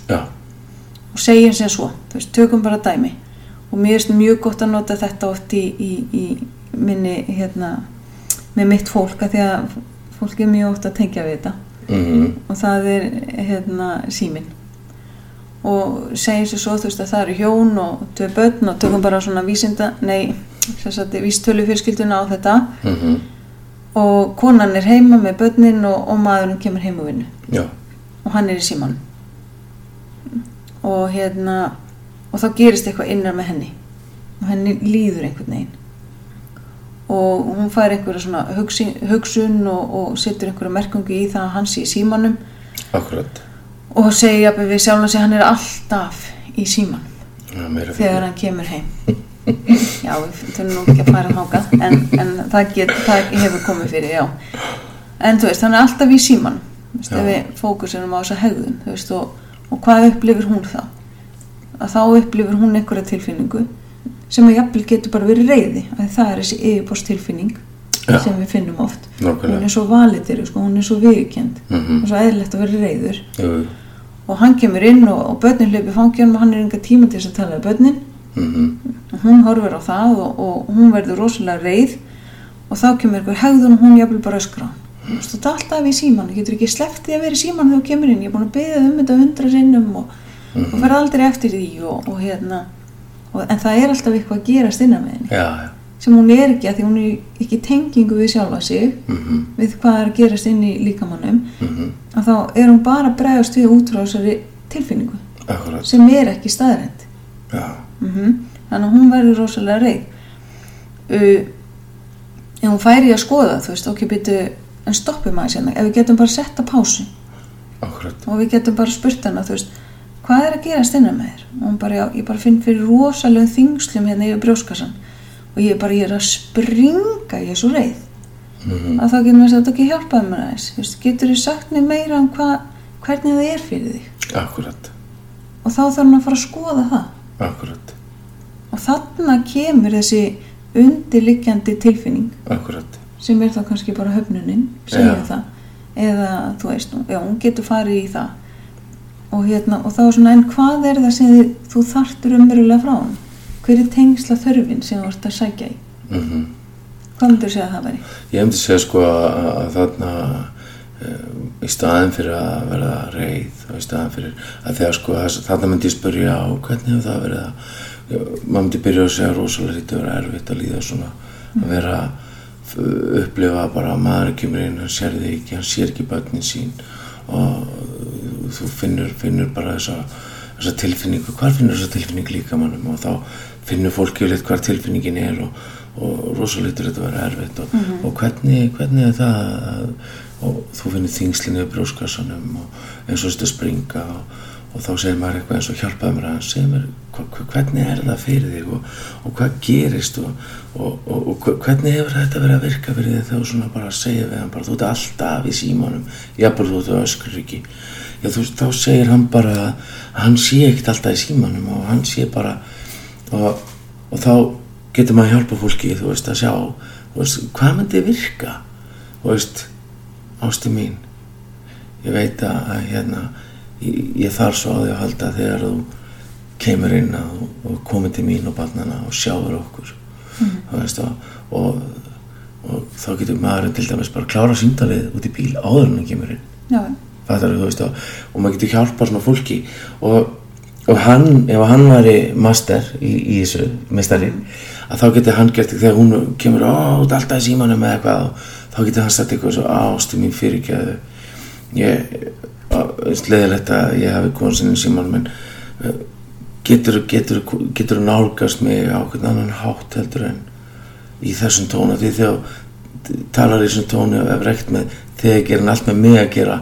Já. Og segjum sem svo, þú veist, tökum bara dæmi. Og mér finnst mjög gott að nota þetta oft í, í, í minni hérna, með mitt fólk að því að fólk er mjög oft að tengja við þetta. Mm og það er hérna síminn og segjum sér svo þú veist að það eru hjón og tvei börn og tökum bara svona vísinda nei, vístölu fjölskylduna á þetta. -hmm. og konan er heima með börnin og, og maðurinn kemur heim og vinnu. Og hann er í síman og hérna og þá gerist eitthvað innar með henni. Og henni líður einhvern veginn. Og hún fær einhverja svona hugsin, hugsun og, og setur einhverja merkungu í það að hann sé í símanum. Akkurat og segir jafnveg við sjálf að hann er alltaf í símanum já, meira þegar hann kemur heim. Já, við þurfum nú ekki að fara þákað en, en það, get, það hefur komið fyrir, já. En þú veist, hann er alltaf í símanum. Þú veist, ef við fókusunum á þessa hegðun veist, og, og hvað upplifir hún þá? Að þá upplifir hún einhverja tilfinningu sem að jafnvel getur bara verið reyði að það er þessi yfirborst tilfinning Já. sem við finnum oft. Nákvæmlega. hún er svo valitir, sko, hún er svo viðkjönd Mhm. og svo eðlilegt að vera reyður jú, og hann kemur inn og, og börnin hlaupi fangjónum og hann er enga tíma til þess að tala við börnin. Mm og hún horfir á það og, og hún verður rosalega reið. Og þá kemur einhver hegðun og hún jafnvel bara öskra þú veist, þetta er alltaf í síman, þú getur ekki því að vera í síman þegar þú kemur inn, ég er búin að beða um þetta hundra sinnum og, og fer aldrei eftir því og, og hérna. Og, en það er alltaf eitthvað að gerast innan með henni. Já, já sem hún er ekki að því hún er ekki tengingu við sjálfa sig mm við hvað er að gerast inn í líkamannum -hmm. að þá er hún bara að bregðast við út frá þessari tilfinningu akkurat. sem er ekki staðrænt já, mm þannig að hún verður rosalega reið. Uh, en hún færi að skoða þú veist, ok, byrju en stoppum aðeins hérna, ef við getum bara sett að pásu. Akkurat. Og við getum bara spurt hana, þú veist hvað er að gerast innan með þér? Og hún bara, já, ég bara finn fyrir rosalegum þingslum hérna yfir brjóskassan og ég bara, ég er að springa ég er svo reið. Mm að þá getum við sagt, ok, hjálpaði mér aðeins getur þú sagt mér meira um hva, hvernig það er fyrir þig? Akkurat, og þá þarf hann að fara að skoða það. Akkurat. Og þarna kemur þessi undirliggjandi tilfinning. Akkurat, sem er þá kannski bara höfnunin segja Já. það. Eða þú veist, já, hún getur farið í það. Og hérna, og þá er svona en hvað er það sem þið, þú þarftur umverulega frá hann hver er tengsla þörfin sem þú ert að sækja í? Mm hvað myndur þú segja að það veri? ég hefndi segja sko að, að þarna um, í staðin fyrir að verða reið og í staðin fyrir að þegar sko þarna myndi ég spyrja á hvernig hefur það verið að maður myndi byrja að segja rosalega lítið að vera erfitt að líða svona að vera f- upplifa bara að maður kemur inn, hann sér þig ekki hann sér ekki börnin sín og þú finnur, finnur bara þessa, þessa tilfinningu, hvar finnur þessa tilfinningu líka mannum og þá finnur fólki litt hvar tilfinningin er og, og rosalítur þetta vera erfitt og, og hvernig, hvernig er það að, og þú finnur þingslinu í brjóskassanum og eins og þetta springa og, og þá segir maður eitthvað eins og hjálpaði mér að segja mér hvernig er það fyrir þig og, og hvað gerist og, og, og hvernig hefur þetta verið að virka fyrir þig? Þegar þú svona bara segir við hann bara þú ert alltaf í símanum. Jafnvel þú ert öskur ekki. Já, þú veist, þá segir hann bara að hann sé ekkert alltaf í símanum og hann sé bara og, og þá getur maður að hjálpa fólki þú veist að sjá veist, hvað myndi virka? Þú veist, ástu mín ég veit að, að hérna ég, ég þarf svo á því að halda þegar þú kemur inn að, og komið til mín og barnana og sjáur okkur mm. þú veist og, og, og þá getur maðurinn til dæmis bara klára síndalið út í bíl áður en hann kemur inn. Já, fattar þú veist og, og maður getur hjálpa svona fólki. Og, og hann, ef hann væri master í, í þessu, mestari að þá getur hann gert þegar hún kemur á, út alltaf í símanum eða eitthvað og þá getur hann sagt eitthvað svo ástu mín fyrirgjöðu ég, sleðilegt að ég hafi komið sinni símanum en uh, getur, getur, getur nálgast mig á hvern annan hátt heldur en í þessum tónu því þegar talar í þessum tónu og hefur reykt með þegar ég gerir allt með mig að gera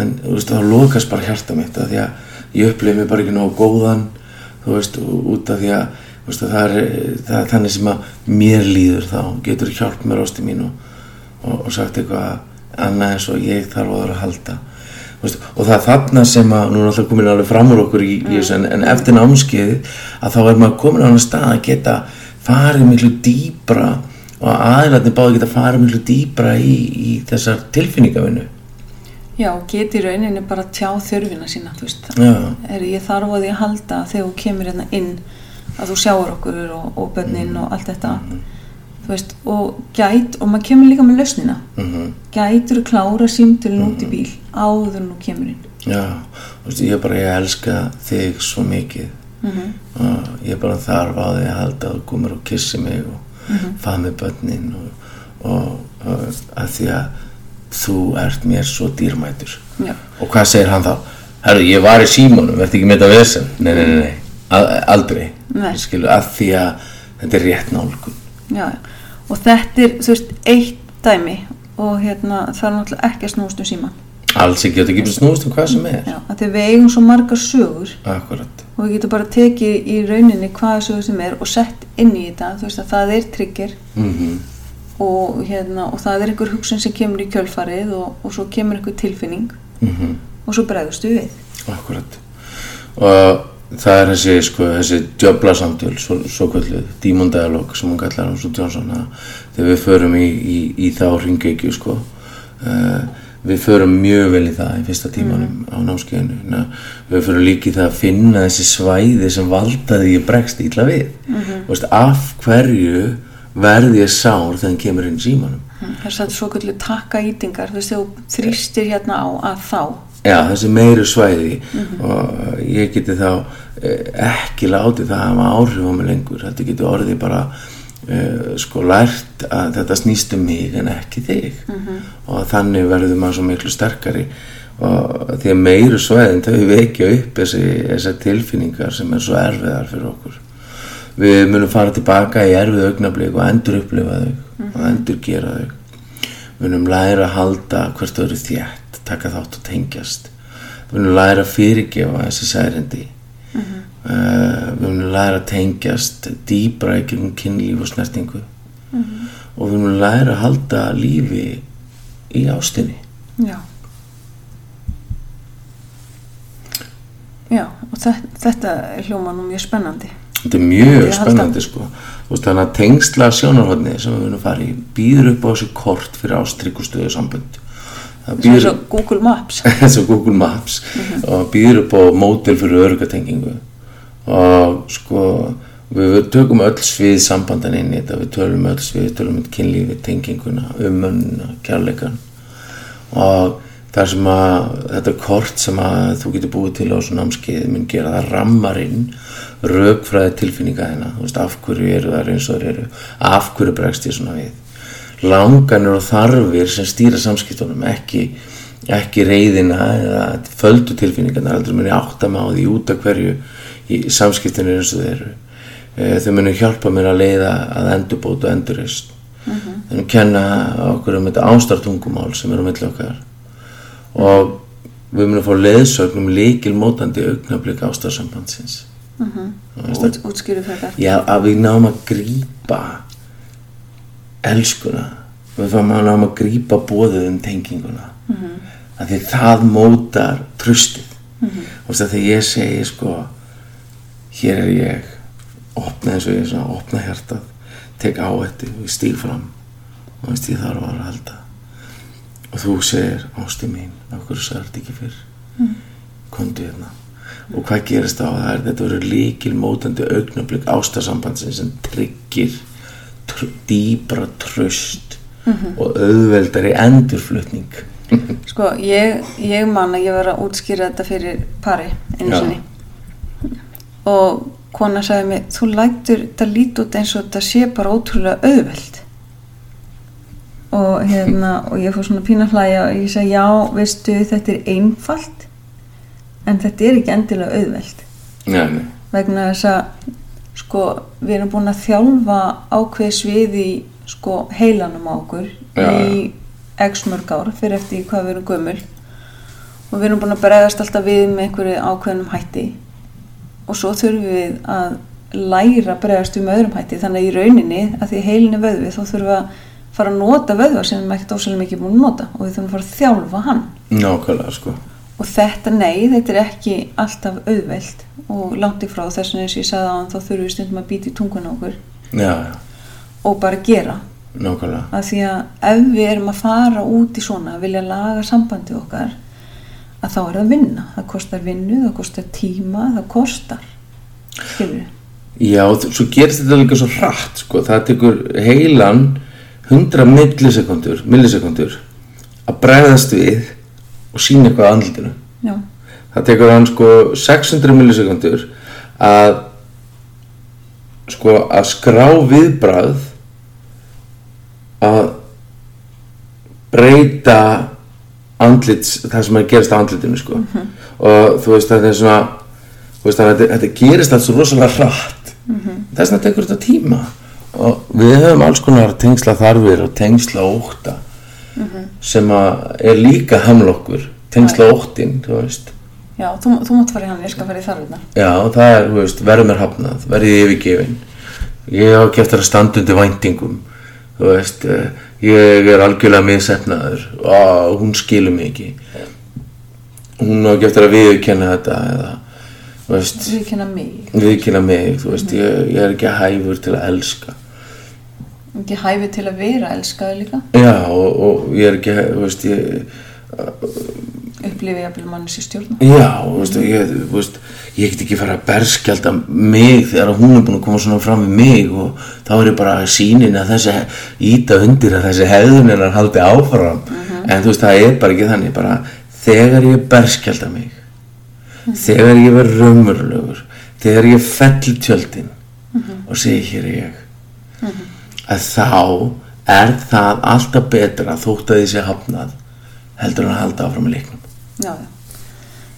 en þú veist þá lokast bara hjarta mitt að því að ég upplif mig bara ekki nógu góðan þú veist út af því að, veist, að það, er, það er þannig sem að mér líður þá. Getur hjálp mér ástu mín og, og, og sagt eitthvað annað eins og ég þarf að vera að halda. Veist, og það er þarna sem að nú er alltaf komin alveg fram úr okkur í, í þessu en, en eftir námskeiði að þá er maður komin á hann stað að geta farið miklu dýbra og aðlætni báði geta farið miklu dýbra í, í þessar tilfinningavinnu Já, geti rauninni bara tjá þörfina sína, þú veist. Er ég þarf á því að halda þegar þú kemur hérna inn að þú sjáur okkur og, og börnin og allt þetta. Þú veist, og gæt, og maður kemur líka með lausnina. mm Gætur þú klára símtölun út í bíl áður en þú kemur inn. Já, þú veist, ég bara, ég elska þig svo mikið Mm og ég bara þarf á því að halda og komur og kissi mig og Mhm. faði með börnin og, og, og að því að þú ert mér svo dýrmætur. Já, og hvað segir hann þá? Herru, ég var í símónum, verði ekki með þetta vesen? Nei, nei, nei, nei, Al- aldrei. Nei. skilu, að því að þetta er rétt nálgun. Já. Og þetta er, þú veist, eitt dæmi og hérna, það er náttúrulega ekki að snúast um síman. alls ekki, þetta getur snúist um hvað sem er. Já, þegar við eigum svo margar sögur. Akkurat, og við getum bara tekið í rauninni hvaða sögur sem er og sett inn í þetta, þú veist að það er tryggir mhm og, hérna, og það er einhver hugsun sem kemur í kjölfarið og, og svo kemur einhver tilfinning. Mhm. Og svo bregðustu við. Akkurat og það er þessi sko, þessi djöbla samtöl svo, svo kvöldu, Demon Dialogue sem hún kallar Ásson Jónsson að þegar við förum í, í, í þá ringekju sko uh, við förum mjög vel í það í fyrsta tímanum á námskeiðinu. Ná, við förum líka í það að finna þessi svæði sem valdaði ég bregst ítla við. Mm Veist, af hverju verði ég sár þegar hann kemur inn símanum Það er svo svo kvöldu taka ítingar, þú veist, þú þrýstir hérna á að þá. Já, þessi meiri svæði og ég geti þá eh, ekki látið það að hafa áhrif á mig lengur. Þetta geti orðið bara uh, sko lært að þetta snýst um mig en ekki þig og þannig verður maður svo miklu sterkari og því að meiri svæðin þau vekja upp þessi, þessar tilfinningar sem er svo erfiðar fyrir okkur. Við munum fara tilbaka í erfið augnablík og endur upplifa þau og endur gera þau. Við munum læra að halda hvert öðru þétt, taka þátt og tengjast. Við munum læra að fyrirgefa þessi særindi. uh, við munum læra að tengjast dýbra í gegnum kynlíf og snertingu. Og við munum læra að halda lífi í ástinni. Já. Já, og þetta, þetta hljóma nú mjög spennandi. Þetta er mjög spennandi sko. Veist þannig að tengsla sjónarhóðni sem við munum fara í býður upp á þessu kort fyrir Svo býður eins og Google Maps. eins og Google Maps. Og býður upp á mótel fyrir örgatengingu og sko við, tökum öll svið sambandan inn í þetta, við tölum öll svið, við tölum um kynlífi, tenginguna, umönnuna, kærleikan og það sem að þetta kort sem að þú getur búið til á svona námskeið mun gera það rammar inn rökfræði tilfinninga þeina, þú veist af hverju eru það eins og þeir eru, af hverju bregst ég svona við? Langanir og þarfir sem stýra samskiptunum ekki, ekki reyðina eða földu tilfinningarnar heldur muni átta mig á því út af hverju í samskiptinu eins og þeir eru. Eh, þau muni hjálpa mér að leiða að endurbót og endurist þau muni kenna okkur um þetta ástartungumál sem er á milli okkar og við munum fá leiðsögnum líkil mótandi augnablík ástarsambandsins Út, útskýru fyrir það Já, að við náum að grípa elskuna. Við fáum að náum að grípa bóðið um tenginguna. -hmm. að því það mótar tröstið mm -hmm. og að þegar ég segi sko hér er ég. Opna eins og ég er svona opna hjartað. Tek á þetta og ég stíg fram. Og ég þarf að halda og þú segir ástu mín hverju sagði þetta ekki fyrr? Mm. komdu hérna. Og hvað gerist þá? Það er þetta verður líkil mótandi augnablík ástarsambansin sem tryggir tr dýbra tröst og auðveldari endurflutning. Sko, ég, ég man að ég var að útskýra þetta fyrir pari einu Já. sinni. Og kona sagði mig, þú lætur þetta lít út eins og þetta sé bara ótrúlega auðveld og hérna og ég fór svona pína hlæja og ég sagði, já, veistu, þetta er einfalt en þetta er ekki endilega auðveld Nei, vegna þess að sko, við erum búin að þjálfa ákveð svið í sko, heilanum á okkur Já, í x mörg ár fyrir eftir hvað við erum gömul. Og við erum búin að bregðast alltaf við með einhverju ákveðnum hætti. Og svo þurfum við að læra bregðast við með öðrum hætti. Þannig að í rauninni að því heilin er vöðvi þá þurfum við að fara að nota vöðva sem við erum ekkert ósæðlega mikið búin að nota og við þurfum að fara að þjálfa hann. Nákvæmlega sko. Og þetta nei, þetta er ekki alltaf auðvelt og langt í frá. Þess að eins og ég sagði á hann þá þurfum við stundum að býta í tungun okkur Já, já, og bara gera. Nákvæmlega. Af því að ef við erum að fara út í svona að vilja laga sambandi okkar að þá er það vinna. Það kostar vinnu, það kostar tíma það kostar. Skilur við Já, svo gerist þetta líka svo hratt sko, það tekur heilan 100 millisekundur millisekundur að bregðast við og sína eitthvað á andlutinu já, það tekur hann sko 600 millisekundur að sko að skrá viðbrað að breyta andlits, það sem er að gerast á andlitinu sko. Og þú veist þetta er svona veist að þetta, þetta gerist alls rosalega hratt. Þess vegna tekur þetta tíma og við höfum alls konar tengsla þarfir og tengsla óta sem að er líka hamla okkur. Tengsla óttin, þú veist. Já þú, þú mátt fara í hann, ég skal fara í þarfirna Já, það er, þú veist, verður mér hafnað, verður ég yfirgefin. Ég á ekki eftir að standa undir væntingum, þú veist, eh, ég er algjörlega miðsefnaður og hún skilur mig ekki. Hún á ekki eftir að viðurkenna þetta eða, þú veist, við kynna mig, viðurkenna mig, þú veist, ég, ég er ekki hæfur til að elska. Ekki hæfi til að vera elskaði líka? Já, og, og ég er ekki, veist, ég, upplifi jafnvel manni sér stjórna Já, þú veist, ég, veist, ég get ekki fara að berskjálta mig þegar hún er búin að koma svona fram við mig og þá er ég bara sínin að þessi íta undir að þessi hefðun að haldi áfram. En þú veist, það er bara ekki þannig bara þegar ég berskjálta mig þegar ég verð raumurlegur þegar ég fell tjöldin og segi hér er ég að þá er það alltaf betra þótt að því sé hafnað heldur en að halda áfram í leiknum. Já, já.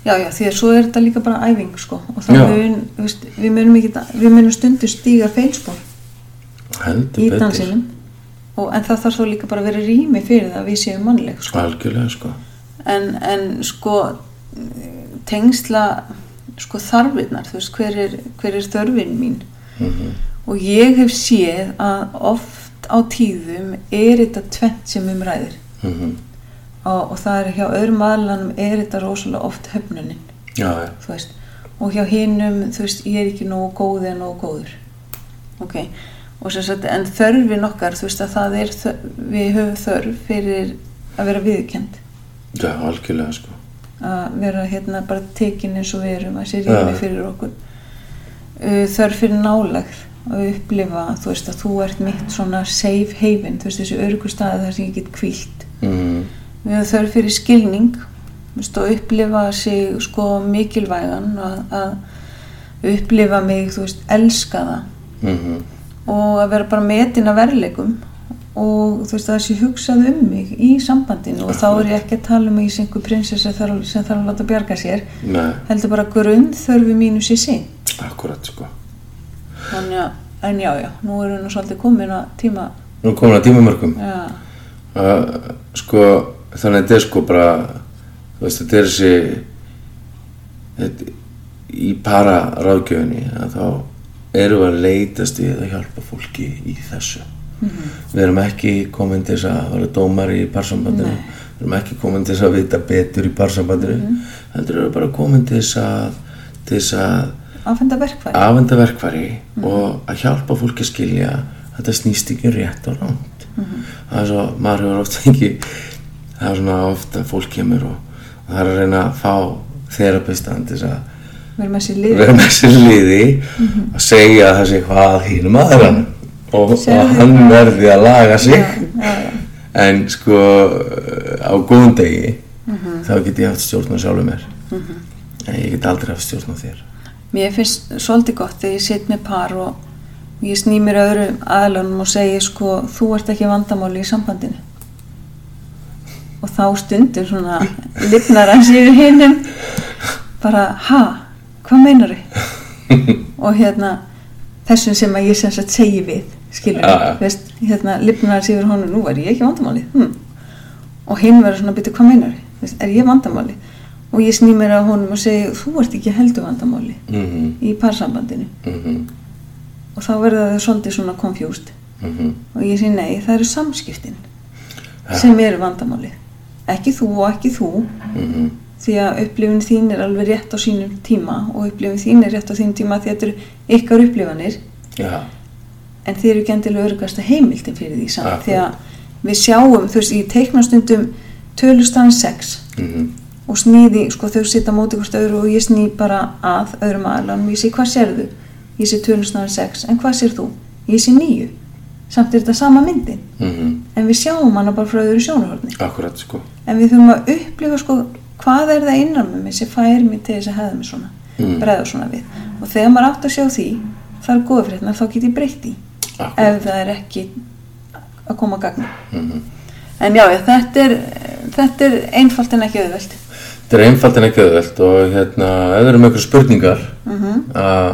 Já, því að svo er þetta líka bara æfing, sko, og þá mun, veist, við munum ekki, við munum stundu stíga feilspor heldur í dansinum, og, en það þarf þá líka bara að vera rými fyrir það að við séum mannleg, sko, algjörlega sko. En, en sko, tengsla, sko, þarfinnar, þú veist, hver er, hver er þörfin mín, og ég hef séð að oft á tíðum er þetta tvent sem um ræðir, mm og, og það er hjá öðrum aðlanum er þetta rosalega oft höfnunin, þú veist. Og hjá hinnum, þú veist, ég er ekki nógu góð eða nógu góður. Ok, og sem sagt, en þörfin okkar þú veist að það er, við höfum þörf fyrir að vera viðkend já, algjörlega sko. Að vera hérna bara tekin eins og við erum að sé Já. rými fyrir okkur. Uh, þörf fyrir nálægð að upplifa, veist, að þú ert mitt svona safe haven, veist, þessi örgur staði þar sem ég get kvílt mm. við höfum þörf fyrir skilning veist, og upplifa sig sko mikilvægan að, að upplifa mig, elska það. Mm og að vera bara metin að verleikum og þú veist það sé hugsað um mig í sambandinu. Og þá er ég ekki að tala um að ég sé einhver prinsess sem þarf, sem að láta bjarga sér. Nei, heldur bara grunn þörfi mínu sér sín akkurat sko þannig að, en já já, nú erum við nú svolítið komin að tíma. Nú komin að tímamörkum já, uh, Sko, þannig að þetta er sko bara Þú veist, þetta er þessi þetta, Í para ráðgjöfinni að þá erum við að leitast við að hjálpa fólki í þessu. Við erum ekki komin til þess að vera dómar í parsambandinu. Við erum ekki komin til þess að vita betur í parsambandinu. Heldur erum við bara komin til þess að til þess að afhenda verkfæri afhenda verkfæri og að hjálpa fólki að skilja að þetta snýst ekki um rétt og ránt það er svo, maður hefur oft ekki það er svona ofta fólk kemur og, og það er að reyna að fá þess að við erum þessi lið vera með sér liði og segja það sé hvað hínum aðra og, og hann verði að laga sig. Já, já, en sko á góðum degi þá get ég haft stjórn á sjálfur mér. En ég get aldrei haft stjórn á þér Mér finnst svolítið gott þegar ég sitt með par og ég sný mér öðru aðlunum og segi sko þú ert ekki vandamáli í sambandinu. Og þá stundum svona lifnar hans yfir hinnum bara ha, hvað meinar og hérna þessum sem að ég sem sagt segi við skilur Já, já. veist, hérna lifnar hans yfir honum nú er ég ekki vandamáli hm. og hinn verður svona byrju hvað meinar veist, er ég vandamáli og ég sný mér að honum og segi þú ert ekki heldur vandamáli mhm, í parsambandinu. Mhm, og þá verða þau svolítið svona confused. Mhm. Og ég segi nei, það eru samskiptin Ja. sem eru vandamáli ekki þú og ekki þú. Mhm. Því að upplifun þín er alveg rétt á sínum tíma og upplifun þín er rétt á þínum tíma því að þetta eru ykkar upplifanir. Já, en þið eru ekki endilega örgasta heimildin fyrir því samt. Akkurat. því að við sjáum, þú veist, ég teikna stundum tölustan 6 mhm og snýði, sko þau sita móti hvort öðru og ég sný bara að öðrum aðlanum ég sé hvað sérðu, ég sé tölustan 6 en hvað sér þú, ég sé 9 samt er þetta sama myndin. Mhm. En við sjáum hana bara frá öðru sjónarhorni. Akkurat sko. En við þurfum að upplifa sko hvað er það innan með mig sem fær mig til þess að hefða mig svona Mm. bregða svona við. Og þegar maður átt að sjá því það er góða fréttina, þá get ég breytt í akkurat. Ef það er ekki að koma að gagna mhm. En já, já, þetta er þetta er einfalt en ekki auðvelt Þetta er einfalt en ekki auðvelt og hérna, ef það eru með einhverjum spurningar mm að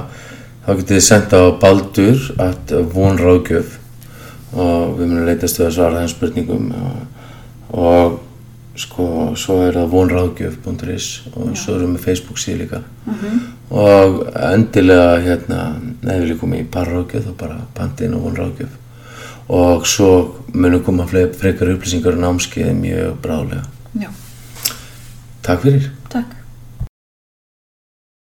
þá getið þið senda á baldur at vonráðgjöf og við munum leitast við að svara þeim spurningum og, og sko, svo er það vonráðgjöf.is og svo erum við Facebook síðu líka. Og endilega hérna, ef við líkum í parráðgjöf þá bara pantin og vonráðgjöf. Og svo munum koma frekar upplýsingar og námskeið mjög bráðlega. já, Takk fyrir. takk